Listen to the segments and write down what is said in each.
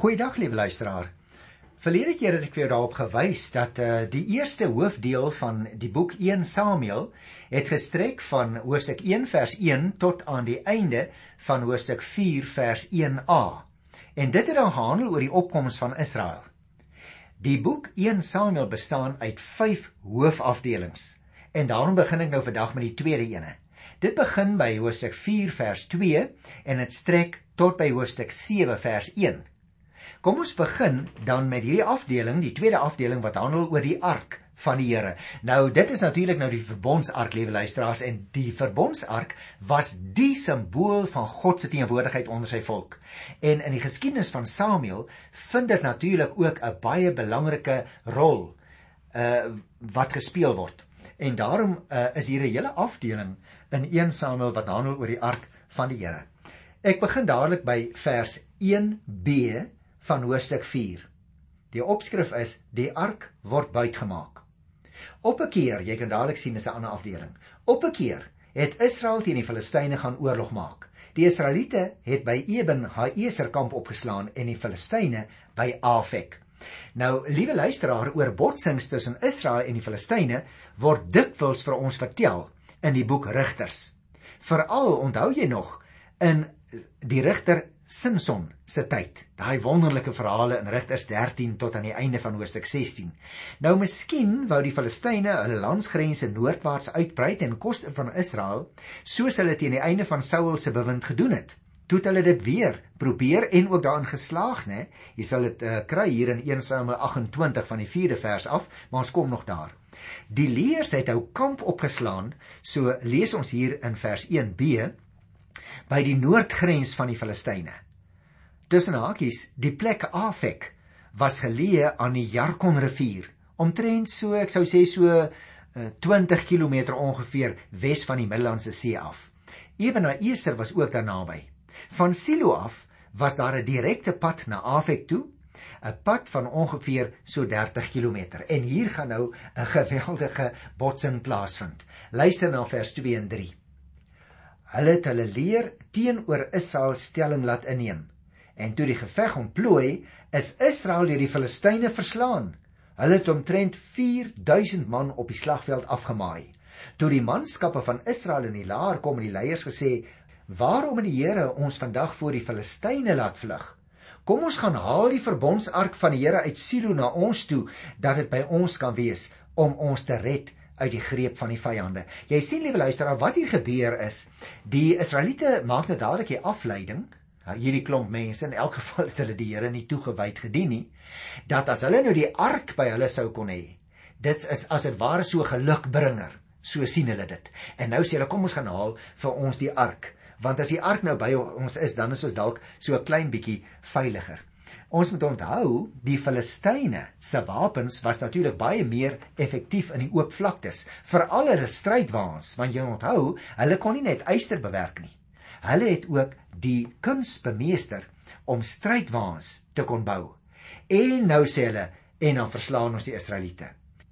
Goeiedag lieve luisteraar. Verlede keer het ek vir jou daarop gewys dat uh, die eerste hoofdeel van die boek 1 Samuel het gestrek van hoofstuk 1 vers 1 tot aan die einde van hoofstuk 4 vers 1a. En dit het dan gehandel oor die opkoms van Israel. Die boek 1 Samuel bestaan uit 5 hoofafdelings. En daarom begin ek nou vandag met die tweede ene. Dit begin by hoofstuk 4 vers 2 en dit strek tot by hoofstuk 7 vers 1. Kom ons begin dan met hierdie afdeling, die tweede afdeling wat handel oor die ark van die Here. Nou dit is natuurlik nou die verbondsark, liewe luisteraars, en die verbondsark was die simbool van God se teenwoordigheid onder sy volk. En in die geskiedenis van Samuel vind dit natuurlik ook 'n baie belangrike rol uh wat gespeel word. En daarom uh, is hier 'n hele afdeling in 1 Samuel wat handel oor die ark van die Here. Ek begin dadelik by vers 1b van hoofstuk 4. Die opskrif is die ark word buitgemaak. Op 'n keer, jy kan dadelik sien dis 'n ander afdeling. Op 'n keer het Israel teen die Filistyne gaan oorlog maak. Die Israeliete het by Eben Haeser kamp opgeslaan en die Filistyne by Afek. Nou, liewe luisteraar, oor botsings tussen Israel en die Filistyne word dikwels vir ons vertel in die boek Rigters. Veral onthou jy nog in die Rigter Simson se tyd. Daai wonderlike verhale in Rigters 13 tot aan die einde van Hoofstuk 16. Nou miskien wou die Filistyne hulle landsgrense noordwaarts uitbrei ten koste van Israel, soos hulle teen die einde van Saul se bewind gedoen het. Toe het hulle dit weer probeer en ook daarin geslaag, né? Jy sal dit uh, kry hier in 1 Samuel 28 van die 4de vers af, maar ons kom nog daar. Die leers het hou kamp opgeslaan, so lees ons hier in vers 1b by die noordgrens van die Filistyne. Tussen hakies, die plek Afek was geleë aan die Jarkon rivier, omtrent so, ek sou sê so uh, 20 km ongeveer wes van die Middellandse See af. Ewenaar Eser was ook daar naby. Van Silo af was daar 'n direkte pad na Afek toe, 'n pad van ongeveer so 30 km. En hier gaan nou 'n geweldige botsing plaasvind. Luister na vers 2 en 3. Hulle het hulle leer teenoor Israel stelling laat inneem. En toe die geveg ontplooi, is Israel deur die Filistyne verslaan. Hulle het omtrent 4000 man op die slagveld afgemaai. Toe die manskappe van Israel in die laar kom en die leiers gesê: "Waarom het die Here ons vandag voor die Filistyne laat vlug? Kom ons gaan haal die verbondsark van die Here uit Silo na ons toe, dat dit by ons kan wees om ons te red." Uit die greep van die vyande. Jy sien liewe luisteraar, wat hier gebeur is, die Israeliete maak net dadelik 'n afleiding, hierdie klomp mense in elk geval het hulle die Here nie toegewyd gedien nie, dat as hulle nou die ark by hulle sou kon hê, dit is as dit ware so gelukbringer, so sien hulle dit. En nou sê hulle kom ons gaan haal vir ons die ark, want as die ark nou by ons is, dan is ons dalk so 'n klein bietjie veiliger. Ons moet onthou, die Filistyne se wapens was natuurlik baie meer effektief in die oop vlaktes, veral hulle strydwaans, want jy onthou, hulle kon nie net yster bewerk nie. Hulle het ook die kuns bemeester om strydwaans te kon bou. En nou sê hulle, en dan verslaan ons die Israeliete.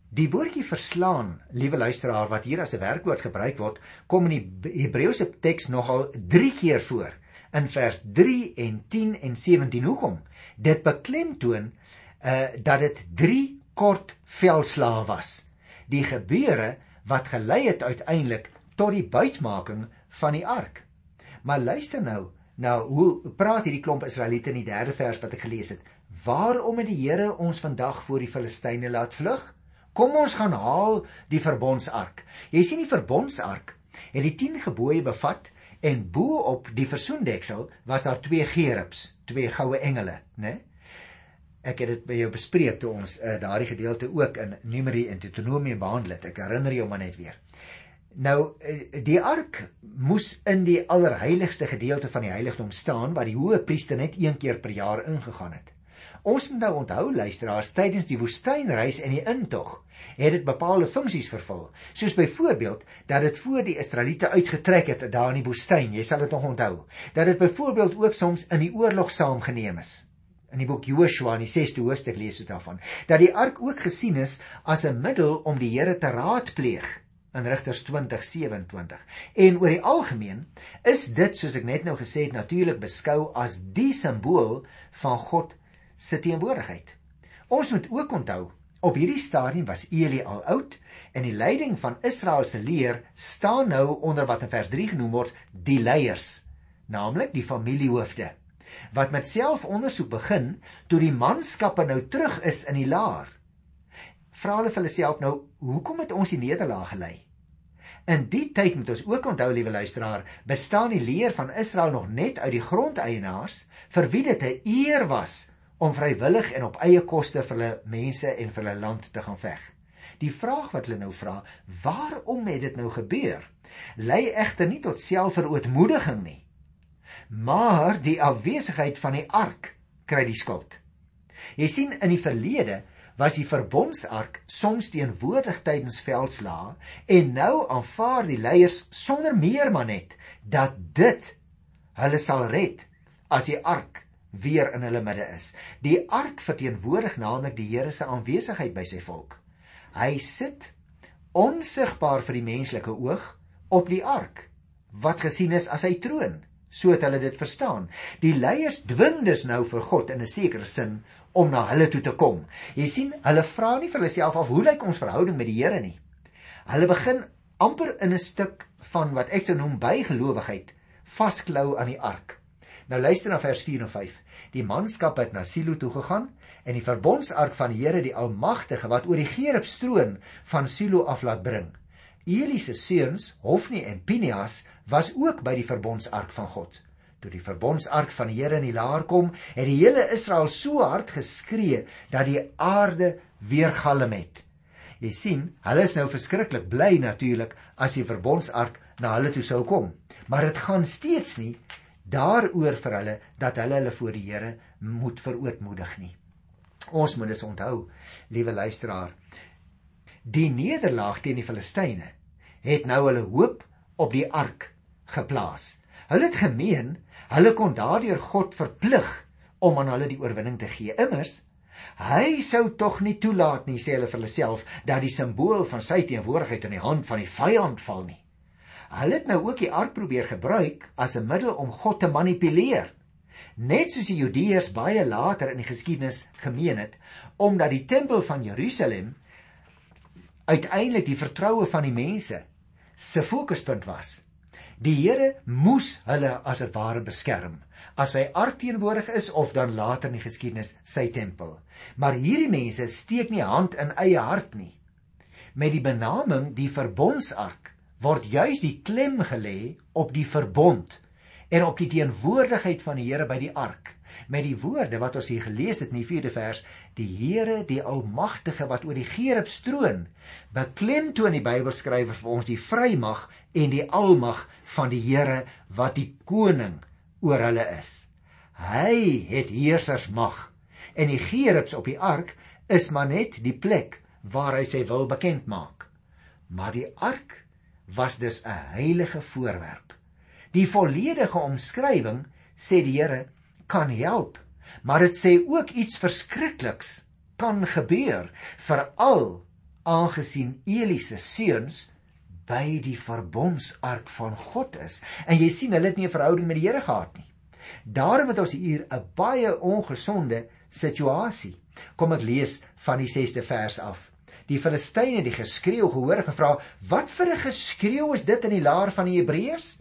Die woordjie verslaan, liewe luisteraar, wat hier as 'n werkwoord gebruik word, kom in die Hebreëse teks nogal 3 keer voor in vers 3 en 10 en 17. Hoekom? dit beklemtoon uh dat dit 3 kort veldslae was. Die gebeure wat gelei het uiteindelik tot die buitmaking van die ark. Maar luister nou, nou hoe praat hierdie klomp Israeliete in die derde vers wat ek gelees het? Waarom het die Here ons vandag voor die Filistyne laat vlug? Kom ons gaan haal die verbondsark. Jy sien die verbondsark het die 10 gebooie bevat en bo op die versoendeksel was daar twee gerubs, twee goue engele, né? Ek het dit by jou bespreek toe ons uh, daardie gedeelte ook in Numeri en Deuteronomium behandel het. Ek herinner jou maar net weer. Nou uh, die ark moes in die allerheiligste gedeelte van die heiligdom staan waar die hoë priester net een keer per jaar ingegaan het. Ons moet nou onthou luisteraars tydens die woestynreis en die intog het dit bepaalde funksies vervul. Soos byvoorbeeld dat dit voor die Israeliete uitgetrek het daar in die woestyn, jy sal dit nog onthou. Dat dit byvoorbeeld ook soms in die oorlog saamgeneem is. In die boek Joshua in die 6de hoofstuk lees ons daarvan dat die ark ook gesien is as 'n middel om die Here te raadpleeg in Rigters 20:27. En oor die algemeen is dit soos ek net nou gesê het natuurlik beskou as die simbool van God se teenwoordigheid. Ons moet ook onthou, op hierdie stadium was Eli al oud en die leiding van Israel se leer staan nou onder wat in vers 3 genoem word die leiers, naamlik die familiehoofde wat met selfondersoek begin toe die manskappe nou terug is in die laar. Vra hulle vir hulle self nou, hoekom het ons die nederlaag gelei? In die tyd moet ons ook onthou, liewe luisteraar, bestaan die leer van Israel nog net uit die grondeienaars vir wie dit 'n eer was om vrywillig en op eie koste vir hulle mense en vir hulle land te gaan veg. Die vraag wat hulle nou vra, waarom het dit nou gebeur? Lei egter nie tot selfverootmoediging nie. Maar die afwesigheid van die ark kry die skuld. Jy sien in die verlede was die verbondsark soms teenwoordig tydens veldslae en nou aanvaar die leiers sonder meer maar net dat dit hulle sal red as die ark weer in hulle midde is. Die ark verteenwoordig naamlik die Here se aanwesigheid by sy volk. Hy sit onsigbaar vir die menslike oog op die ark wat gesien is as sy troon, so het hulle dit verstaan. Die leiers dwing dus nou vir God in 'n sekere sin om na hulle toe te kom. Jy sien, hulle vra nie vir hulle self af hoe lyk ons verhouding met die Here nie. Hulle begin amper in 'n stuk van wat ek sou noem bygelowigheid vasklou aan die ark. Nou luister na vers 4 en 5. Die manskap het na Silo toe gegaan en die verbondsark van die Here die Almagtige wat oor die Gerub stroon van Silo af laat bring. Eli se seuns Hofni en Pinias was ook by die verbondsark van God. Toe die verbondsark van die Here in die laar kom, het die hele Israel so hard geskree dat die aarde weer galm het. Jy sien, hulle is nou verskriklik bly natuurlik as die verbondsark na hulle toe sou kom, maar dit gaan steeds nie daaroor vir hulle dat hulle hulle voor die Here moet verootmoedig nie. Ons moet dit onthou, liewe luisteraar. Die nederlaag teen die Filistyne het nou hulle hoop op die ark geplaas. Hulle het gemeen Hulle kon daardeur God verplig om aan hulle die oorwinning te gee. Immers, hy sou tog nie toelaat nie, sê hulle vir hulle self, dat die simbool van sy teenwoordigheid in die hand van die vyand val nie. Hulle het nou ook die ark probeer gebruik as 'n middel om God te manipuleer. Net soos die Judeërs baie later in die geskiedenis gemeen het, omdat die tempel van Jerusalem uiteindelik die vertroue van die mense se fokuspunt was. Die Here moes hulle as dit ware beskerm as hy ark teenwoordig is of dan later in die geskiedenis sy tempel. Maar hierdie mense steek nie hand in eie hart nie. Met die benaming die verbondsark word juis die klem gelê op die verbond en op die teenwoordigheid van die Here by die ark. Met die woorde wat ons hier gelees het in die 4de vers die Here die almagtige wat oor die Gerub stroon beklemtoon die Bybelskrywer vir ons die vrymag en die almag van die Here wat die koning oor hulle is. Hy het heersers mag en die Gerubs op die ark is maar net die plek waar hy sy wil bekend maak. Maar die ark was dus 'n heilige voorwerp die volledige omskrywing sê die Here kan help, maar dit sê ook iets verskrikliks kan gebeur veral aangesien Eli se seuns by die verbondsark van God is. En jy sien hulle het nie 'n verhouding met die Here gehad nie. Daarom het ons hier 'n baie ongesonde situasie. Kom ek lees van die 6ste vers af. Die Filistyne die geskreeu gehoor gevra, "Wat vir 'n geskreeu is dit in die laar van die Hebreërs?"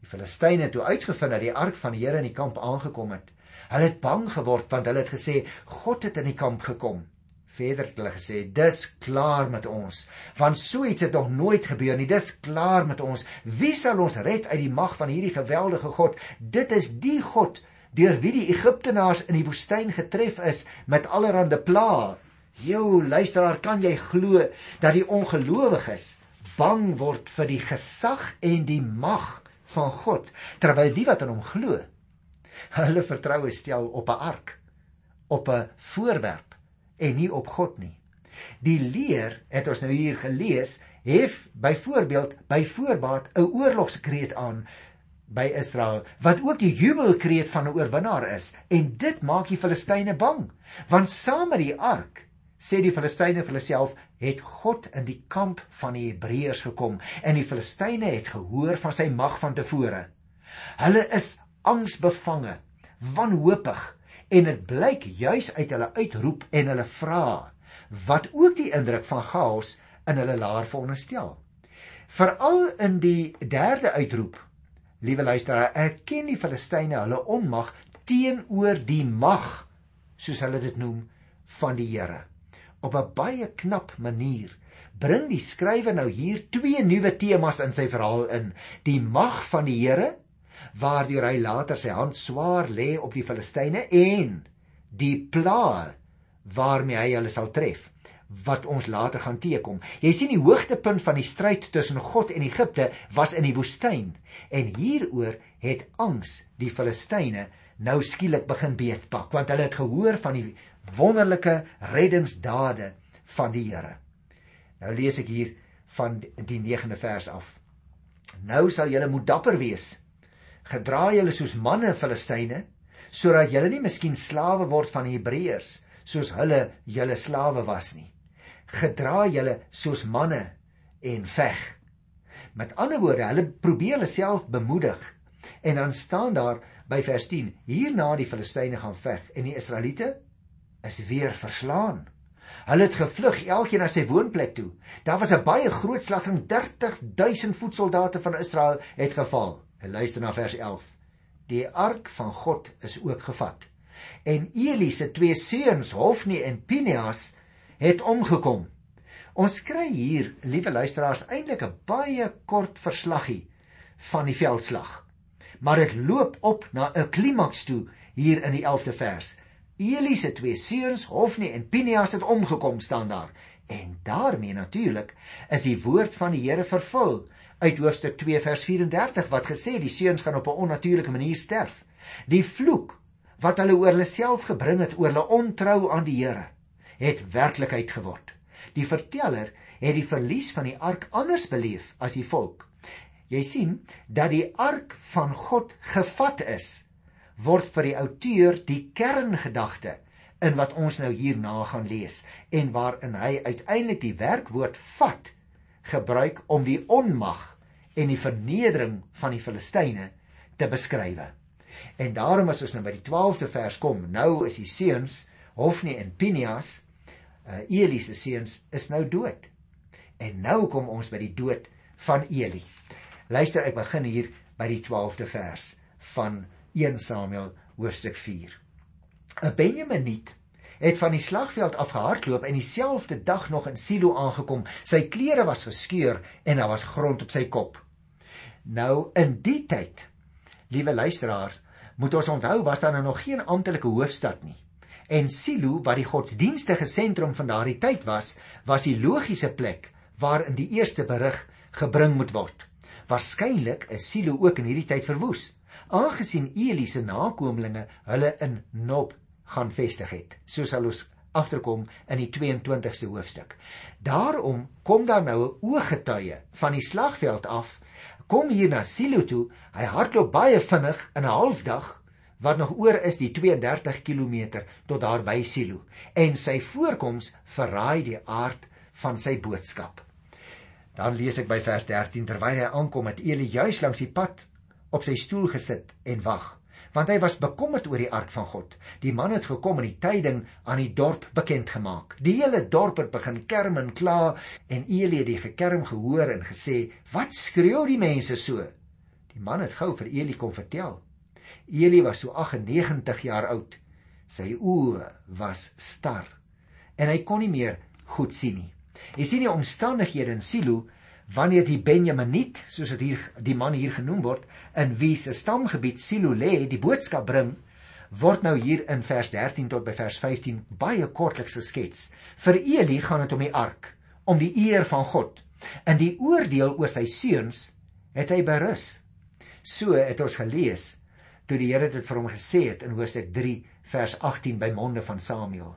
Die Filistyne het toe uitgevind dat die ark van die Here in die kamp aangekom het. Hulle het bang geword want hulle het gesê God het in die kamp gekom. Verder het hulle gesê dis klaar met ons want so iets het nog nooit gebeur nie. Dis klaar met ons. Wie sal ons red uit die mag van hierdie geweldige God? Dit is die God deur wie die Egiptenaars in die woestyn getref is met allerlei plaae. Jou luisteraar, kan jy glo dat die ongelowiges bang word vir die gesag en die mag van God terwyl die wat aan hom glo hulle vertroue stel op 'n ark op 'n voorwerp en nie op God nie. Die leer het ons nou hier gelees hef byvoorbeeld by voorbaat 'n oorlogskreet aan by Israel wat ook die jubelkreet van 'n oorwinnaar is en dit maak die Filistyne bang want saam met die ark sê die Filistyne vir hulself het God in die kamp van die Hebreërs gekom en die Filistyne het gehoor van sy mag van tevore. Hulle is angsbevange, wanhoopig En dit blyk juis uit hulle uitroep en hulle vrae wat ook die indruk van chaos in hulle laar veronderstel. Veral in die derde uitroep, liewe luisteraar, erken die Filistyne hulle onmag teenoor die mag, soos hulle dit noem, van die Here. Op 'n baie knap manier bring die skrywer nou hier twee nuwe temas in sy verhaal in: die mag van die Here, waardeur hy later sy hand swaar lê op die Filistyne en die plaag waarmee hy hulle sal tref wat ons later gaan teekom. Jy sien die hoogtepunt van die stryd tussen God en Egipte was in die woestyn en hieroor het angs die Filistyne nou skielik begin beetpak want hulle het gehoor van die wonderlike reddingsdade van die Here. Nou lees ek hier van die 9de vers af. Nou sal julle moet dapper wees. Gedra julle soos manne Filistyne sodat julle nie miskien slawe word van die Hebreërs soos hulle julle slawe was nie. Gedra julle soos manne en veg. Met ander woorde, hulle probeer hulle self bemoedig. En dan staan daar by vers 10: Hierna die Filistyne gaan veg en die Israeliete is weer verslaan. Hulle het gevlug elkeen na sy woonplek toe. Daar was 'n baie groot slag en 30000 voetsoldate van Israel het geval. En luister na vers 11. Die ark van God is ook gevat en Eli se twee seuns Hofni en Pineas het omgekom. Ons kry hier, liewe luisteraars, eintlik 'n baie kort verslaggie van die veldslag. Maar dit loop op na 'n klimaks toe hier in die 11de vers. Eli se twee seuns Hofni en Pineas het omgekom staan daar. En daarmee natuurlik is die woord van die Here vervul uit hoofstuk 2 vers 34 wat gesê die seuns gaan op 'n onnatuurlike manier sterf. Die vloek wat hulle oor hulle self gebring het oor hulle ontrou aan die Here het werklikheid geword. Die verteller het die verlies van die ark anders beleef as die volk. Jy sien dat die ark van God gevat is word vir die outeur die kerngedagte in wat ons nou hierna gaan lees en waarin hy uiteindelik die werkwoord vat gebruik om die onmag en die vernedering van die Filistyne te beskryf. En daarom as ons nou by die 12de vers kom, nou is die seuns Hofni en Pinias, uh, Eli se seuns is nou dood. En nou kom ons by die dood van Eli. Luister, ek begin hier by die 12de vers van 1 Samuel hoofstuk 4. 'n Benjaminiet het van die slagveld afgehardloop en dieselfde dag nog in Silo aangekom. Sy klere was geskeur en daar was grond op sy kop. Nou in die tyd, liewe luisteraars, moet ons onthou was daar nou nog geen amptelike hoofstad nie. En Silo, wat die godsdienstige sentrum van daardie tyd was, was die logiese plek waarin die eerste berig gebring moet word. Waarskynlik is Silo ook in hierdie tyd verwoes, aangesien Eli se nakomlinge hulle in Nob gaan vestig het, soos sal ons agterkom in die 22ste hoofstuk. Daarom kom daar nou 'n ooggetuie van die slagveld af kom hier na Silo toe. Hy hardloop baie vinnig in 'n halfdag wat nog oor is die 32 km tot daar by Silo en sy voorkoms verraai die aard van sy boodskap. Dan lees ek by vers 13 terwyl hy aankom het Eli juis langs die pad op sy stoel gesit en wag want hy was bekommerd oor die ark van God. Die man het gekom en die tyding aan die dorp bekend gemaak. Die hele dorp het begin kerm en kla en Eli het die gekerm gehoor en gesê: "Wat skreeu die mense so?" Die man het gou vir Eli kom vertel. Eli was so 98 jaar oud. Sy oë was star en hy kon nie meer goed sien nie. Jy sien die omstandighede in Silo wanneer die Benjaminiet, soos dit hier die man hier genoem word, in wie se stamgebied Silo lê, die boodskap bring, word nou hier in vers 13 tot by vers 15 baie kortliks geskets. Vir Eli gaan dit om die ark, om die eer van God. In die oordeel oor sy seuns het hy berus. So het ons gelees toe die Here dit vir hom gesê het in Hosea 3 vers 18 by monde van Samuel.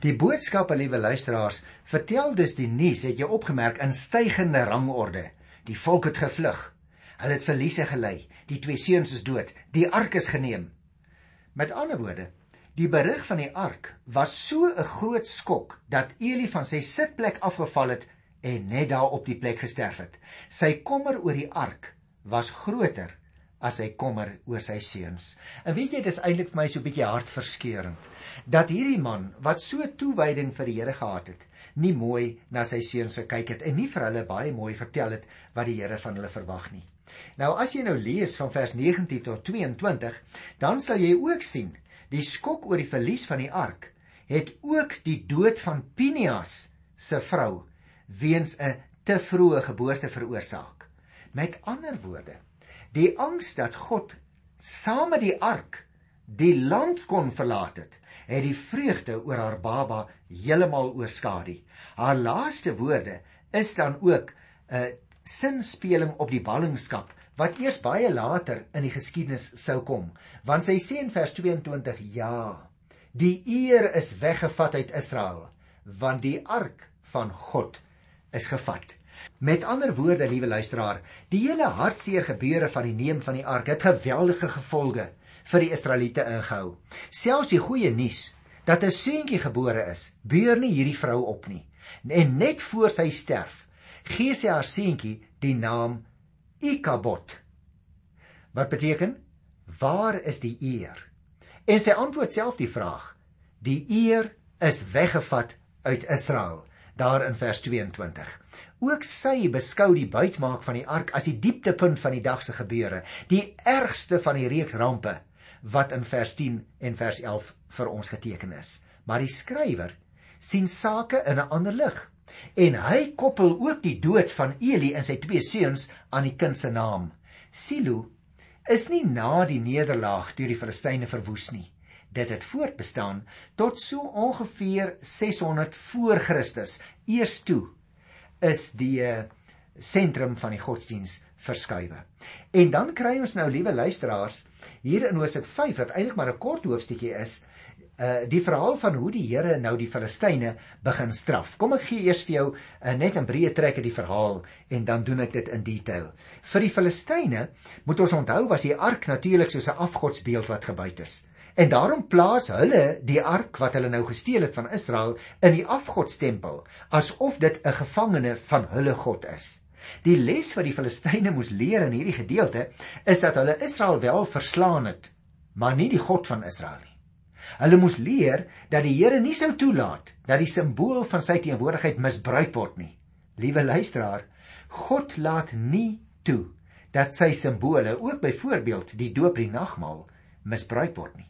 Die boodskap, liewe luisteraars, vertel dus die nuus, het jy opgemerk, in stygende rangorde. Die volk het gevlug. Hulle het verliese gely. Die twee seuns is dood. Die ark is geneem. Met ander woorde, die berig van die ark was so 'n groot skok dat Eli van sy sitplek afgeval het en net daar op die plek gesterf het. Sy kommer oor die ark was groter as hy kommer oor sy seuns. En weet jy, dis eintlik vir my so 'n bietjie hartverskeurende dat hierdie man wat so toewyding vir die Here gehad het, nie mooi na sy seuns gekyk het en nie vir hulle baie mooi vertel het wat die Here van hulle verwag nie. Nou as jy nou lees van vers 19 tot 22, dan sal jy ook sien die skok oor die verlies van die ark het ook die dood van Pinias se vrou weens 'n te vroeë geboorte veroorsaak. Met ander woorde, die angs dat God saam met die ark die land kon verlaat het, het die vreugde oor haar baba heeltemal oorskadu. Haar laaste woorde is dan ook 'n sinspeling op die ballingskap wat eers baie later in die geskiedenis sou kom, want sy sê in vers 22: "Ja, die eer is weggevat uit Israel, want die ark van God is gevat." Met ander woorde, liewe luisteraar, die hele hartseer gebeure van die neem van die ark het geweldige gevolge vir die Israeliete ingehou. Selfs die goeie nuus dat 'n seentjie gebore is, beur nie hierdie vrou op nie. En net voor sy sterf, gee sy haar seentjie die naam Ikabod. Wat beteken? Waar is die eer? En sy antwoord self die vraag: Die eer is weggevat uit Israel, daar in vers 22. Ook sy beskou die buitmaak van die ark as die dieptepunt van die dag se gebeure, die ergste van die reeks rampe wat in vers 10 en vers 11 vir ons geteken is. Maar die skrywer sien sake in 'n ander lig en hy koppel ook die dood van Eli en sy twee seuns aan die kind se naam. Silo is nie na die nederlaag deur die Filistyne verwoes nie. Dit het voortbestaan tot so ongeveer 600 voor Christus. Eers toe is die eh, sentrum van die godsdiens verskuiwe. En dan kry ons nou liewe luisteraars hier in Hosea 5 wat eintlik maar 'n kort hoofstukkie is, uh die verhaal van hoe die Here nou die Filistyne begin straf. Kom ek gee eers vir jou uh, net 'n breë trek uit die verhaal en dan doen ek dit in detail. Vir die Filistyne moet ons onthou was die ark natuurlik soos 'n afgodsbeeld wat gebuit is. En daarom plaas hulle die ark wat hulle nou gesteel het van Israel in die afgodstempel asof dit 'n gevangene van hulle God is. Die les wat die Filistyne moes leer in hierdie gedeelte is dat hulle Israel wel verslaan het, maar nie die God van Israel nie. Hulle moes leer dat die Here nie sou toelaat dat die simbool van sy teenwoordigheid misbruik word nie. Liewe luisteraar, God laat nie toe dat sy simbole, ook byvoorbeeld die doop en die nagmaal, misbruik word nie.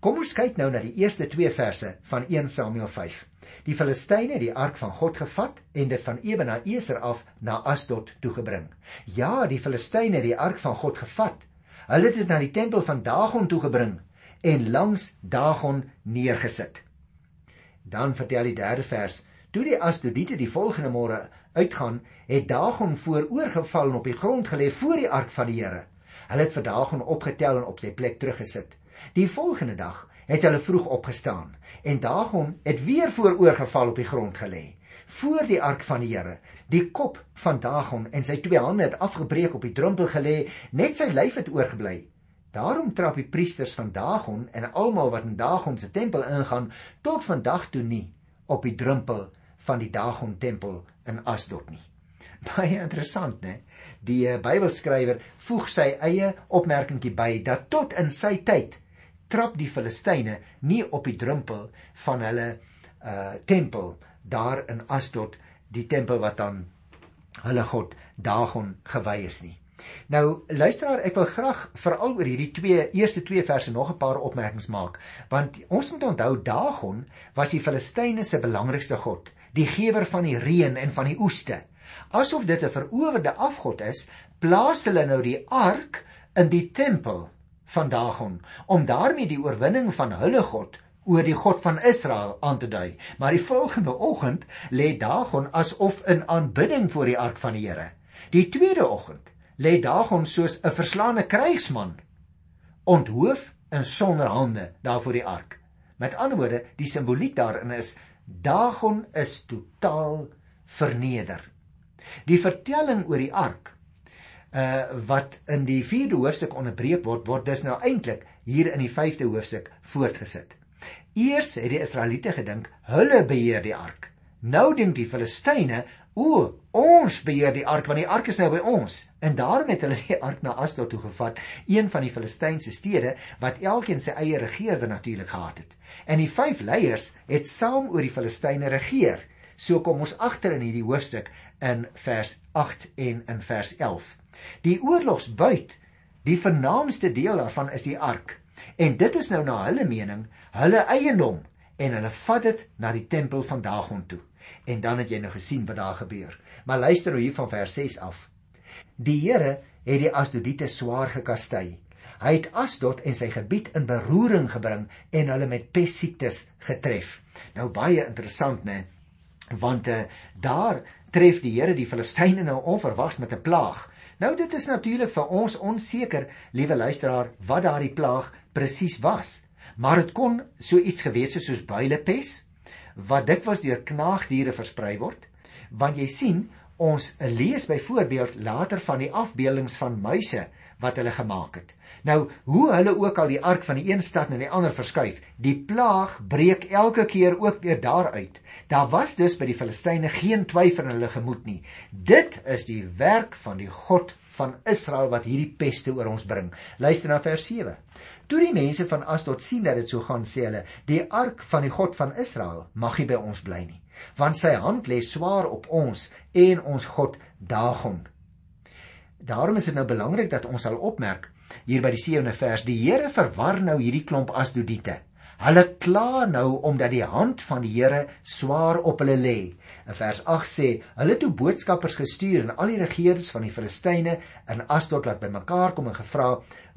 Kom ons kyk nou na die eerste 2 verse van 1 Samuel 5. Die Filistyne het die ark van God gevat en dit van Ebena Eser af na Asdod toe gebring. Ja, die Filistyne het die ark van God gevat. Hulle het dit na die tempel van Dagon toe gebring en langs Dagon neergesit. Dan vertel die derde vers: Toe die Asdodiete die volgende môre uitgaan, het Dagon vooroorgeval en op die grond gelê voor die ark van die Here. Hulle het vir Dagon opgetel en op sy plek teruggesit. Die volgende dag het hulle vroeg opgestaan en Dagon het weer vooroorgeval op die grond gelê voor die ark van die Here. Die kop van Dagon en sy twee hande het afgebreek op die drempel gelê, net sy lyf het oorgebly. Daarom trap die priesters van Dagon en almal wat in Dagon se tempel ingaan tot vandag toe nie op die drempel van die Dagon tempel in Asdod nie. Baie interessant, né? Die uh, Bybelskrywer voeg sy eie opmerkingie by dat tot in sy tyd trap die Filistyne nie op die drempel van hulle uh tempel daar in Asdod, die tempel wat aan hulle god Dagon gewy is nie. Nou luisteraar, ek wil graag veral oor hierdie twee eerste twee verse nog 'n paar opmerkings maak, want ons moet onthou Dagon was die Filistyne se belangrikste god, die gewer van die reën en van die oeste. Asof dit 'n verowerde afgod is, plaas hulle nou die ark in die tempel van Dagon om daarmee die oorwinning van hulle God oor die God van Israel aan te dui. Maar die volgende oggend lê Dagon asof in aanbidding voor die ark van die Here. Die tweede oggend lê Dagon soos 'n verslaane krygsman onthoof en sonder hande daar voor die ark. Met ander woorde, die simboliek daarin is Dagon is totaal verneder. Die vertelling oor die ark uh wat in die 4de hoofstuk onderbreek word word dus nou eintlik hier in die 5de hoofstuk voortgesit. Eers het die Israeliete gedink hulle beheer die ark. Nou dink die Filistyne O, ons beheer die ark want die ark is nou by ons. En daarom het hulle die ark na Asdod toe gevat, een van die Filistynse stede wat elkeen sy eie regerder natuurlik gehad het. En die vyf leiers het saam oor die Filistyne regeer. So kom ons agter in hierdie hoofstuk in vers 8 en in vers 11. Die oorlogsbuit, die vernaamste deel daarvan is die ark. En dit is nou na hulle mening hulle eiendom en hulle vat dit na die tempel van Dagon toe. En dan het jy nou gesien wat daar gebeur. Maar luister nou hier van vers 6 af. Die Here het die Asdodiete swaar gekastei. Hy het Asdod en sy gebied in beroering gebring en hulle met pestsiektes getref. Nou baie interessant, né? Want uh, daar tref die Here die Filistyne nou onverwags met 'n plaag. Nou dit is natuurlik vir ons onseker, liewe luisteraar, wat daardie plaag presies was. Maar dit kon so iets gewees het soos builepes wat dikwels deur knaagdiere versprei word, want jy sien ons lees byvoorbeeld later van die afbeeldings van muise wat hulle gemaak het. Nou, hoe hulle ook al die ark van die een stad na die ander verskuif, die plaag breek elke keer ook weer daaruit. Daar was dus by die Filistyne geen twyfel in hulle gemoed nie. Dit is die werk van die God van Israel wat hierdie peste oor ons bring. Luister na vers 7. Toe die mense van Asdod sien dat dit so gaan, sê hulle: "Die ark van die God van Israel mag nie by ons bly nie, want sy hand lê swaar op ons en ons God Dagon." Daarom is dit nou belangrik dat ons sal opmerk hier by die 7de vers: Die Here verwar nou hierdie klomp Asdodiete. Hulle kla nou omdat die hand van die Here swaar op hulle lê. In vers 8 sê: Hulle het toe boodskappers gestuur en al die regerders van die Filistyne in Asdod laat bymekaar kom en gevra: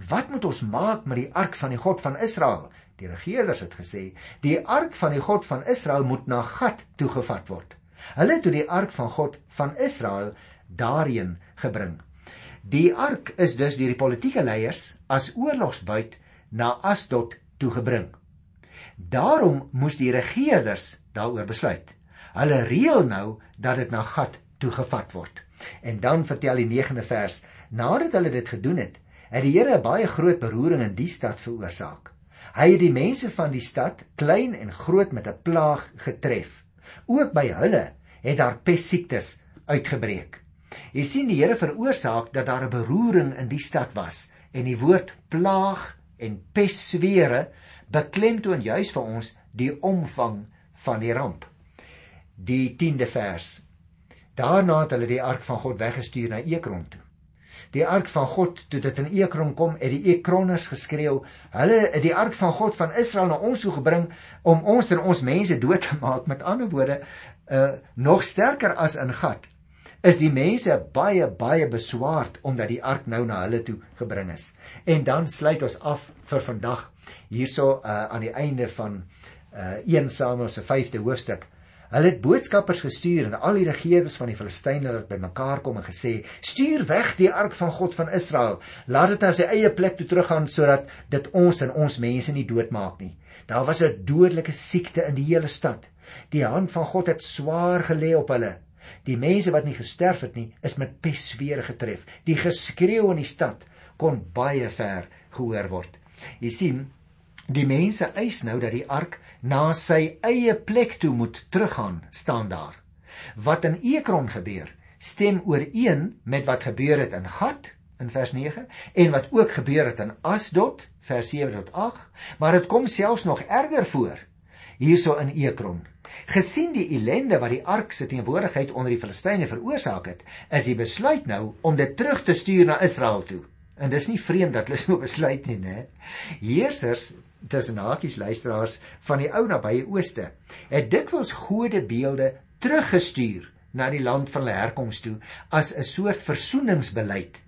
"Wat moet ons maak met die ark van die God van Israel?" Die regerders het gesê: "Die ark van die God van Israel moet na Gat toegevat word." Hulle het toe die ark van God van Israel daarheen gebring. Die ark is dus deur die politieke leiers as oorlogsbuit na Asdod toegebring. Daarom moes die regerders daaroor besluit. Hulle reël nou dat dit na Gat toegevat word. En dan vertel die 9de vers: Nadat hulle dit gedoen het, het die Here 'n baie groot beroering in die stad veroorsaak. Hy het die mense van die stad, klein en groot, met 'n plaag getref. Ook by hulle het daar pestsiektes uitgebreek. Jy sien die Here veroorsaak dat daar 'n beroering in die stad was en die woord plaag en pesswere beklemtoon juis vir ons die omvang van die ramp die 10de vers. Daarna het hulle die ark van God weggestuur na Ekron toe. Die ark van God toe dit in Ekron kom, het die Ekronners geskreeu, hulle het die ark van God van Israel na ons toe gebring om ons en ons mense dood te maak. Met ander woorde, uh nog sterker as in Gat is die mense baie baie beswaard omdat die ark nou na hulle toe gebring is. En dan sluit ons af vir vandag hierso uh aan die einde van uh 1 Samuel se 5de hoofstuk. Hulle het boodskappers gestuur en al die regerders van die Filistyne het bymekaar kom en gesê: "Stuur weg die ark van God van Israel. Laat dit na sy eie plek toe teruggaan sodat dit ons en ons mense nie doodmaak nie." Daar was 'n dodelike siekte in die hele stad. Die hand van God het swaar gelê op hulle. Die mense wat nie gesterf het nie, is met pestswere getref. Die geskreeu in die stad kon baie ver gehoor word. Jy sien, die mense eis nou dat die ark na sy eie plek toe moet teruggaan, staan daar. Wat in Ekron gebeur, stem ooreen met wat gebeur het in Gat in vers 9 en wat ook gebeur het in Asdod vers 7 tot 8, maar dit kom selfs nog erger voor hierso in Ekron. Gesien die ellende wat die ark se teenwoordigheid onder die Filistyne veroorsaak het, is die besluit nou om dit terug te stuur na Israel toe. En dis nie vreemd dat hulle so besluit nie, né? Heersers tussen hakies luisteraars van die ou nabye ooste het dikwels godebeelde teruggestuur na die land van hulle herkoms toe as 'n soort versoeningsbeleid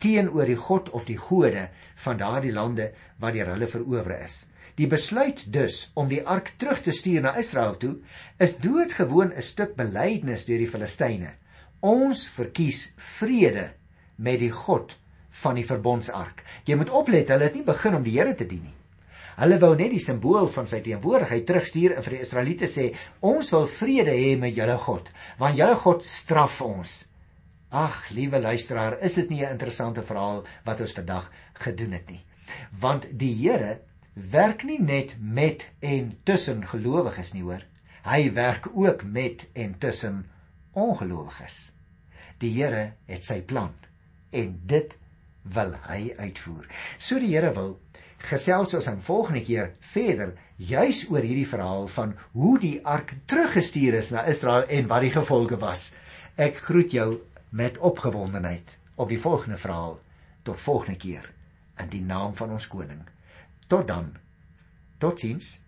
teenoor die god of die gode van daardie lande wat deur hulle verower is. Die besluit dus om die ark terug te stuur na Israel toe is doodgewoon 'n stuk belydenis deur die Filistyne. Ons verkies vrede met die God van die verbondsark. Jy moet oplet, hulle het nie begin om die Here te dien nie. Hulle wou net die simbool van sy teenwoordigheid terugstuur en vir die Israeliete sê: "Ons wil vrede hê met julle God, want julle God straf ons." Ag, liewe luisteraar, is dit nie 'n interessante verhaal wat ons vandag gedoen het nie? Want die Here werk nie net met en tussen gelowiges nie, hoor. Hy werk ook met en tussen ongelowiges. Die Here het sy plan en dit wil hy uitvoer. So die Here wil gesels ons aan volgende keer verder juis oor hierdie verhaal van hoe die ark teruggestuur is na Israel en wat die gevolge was. Ek groet jou met opgewondenheid op die volgende verhaal. Tot volgende keer in die naam van ons koning. Tot dan. Totsiens.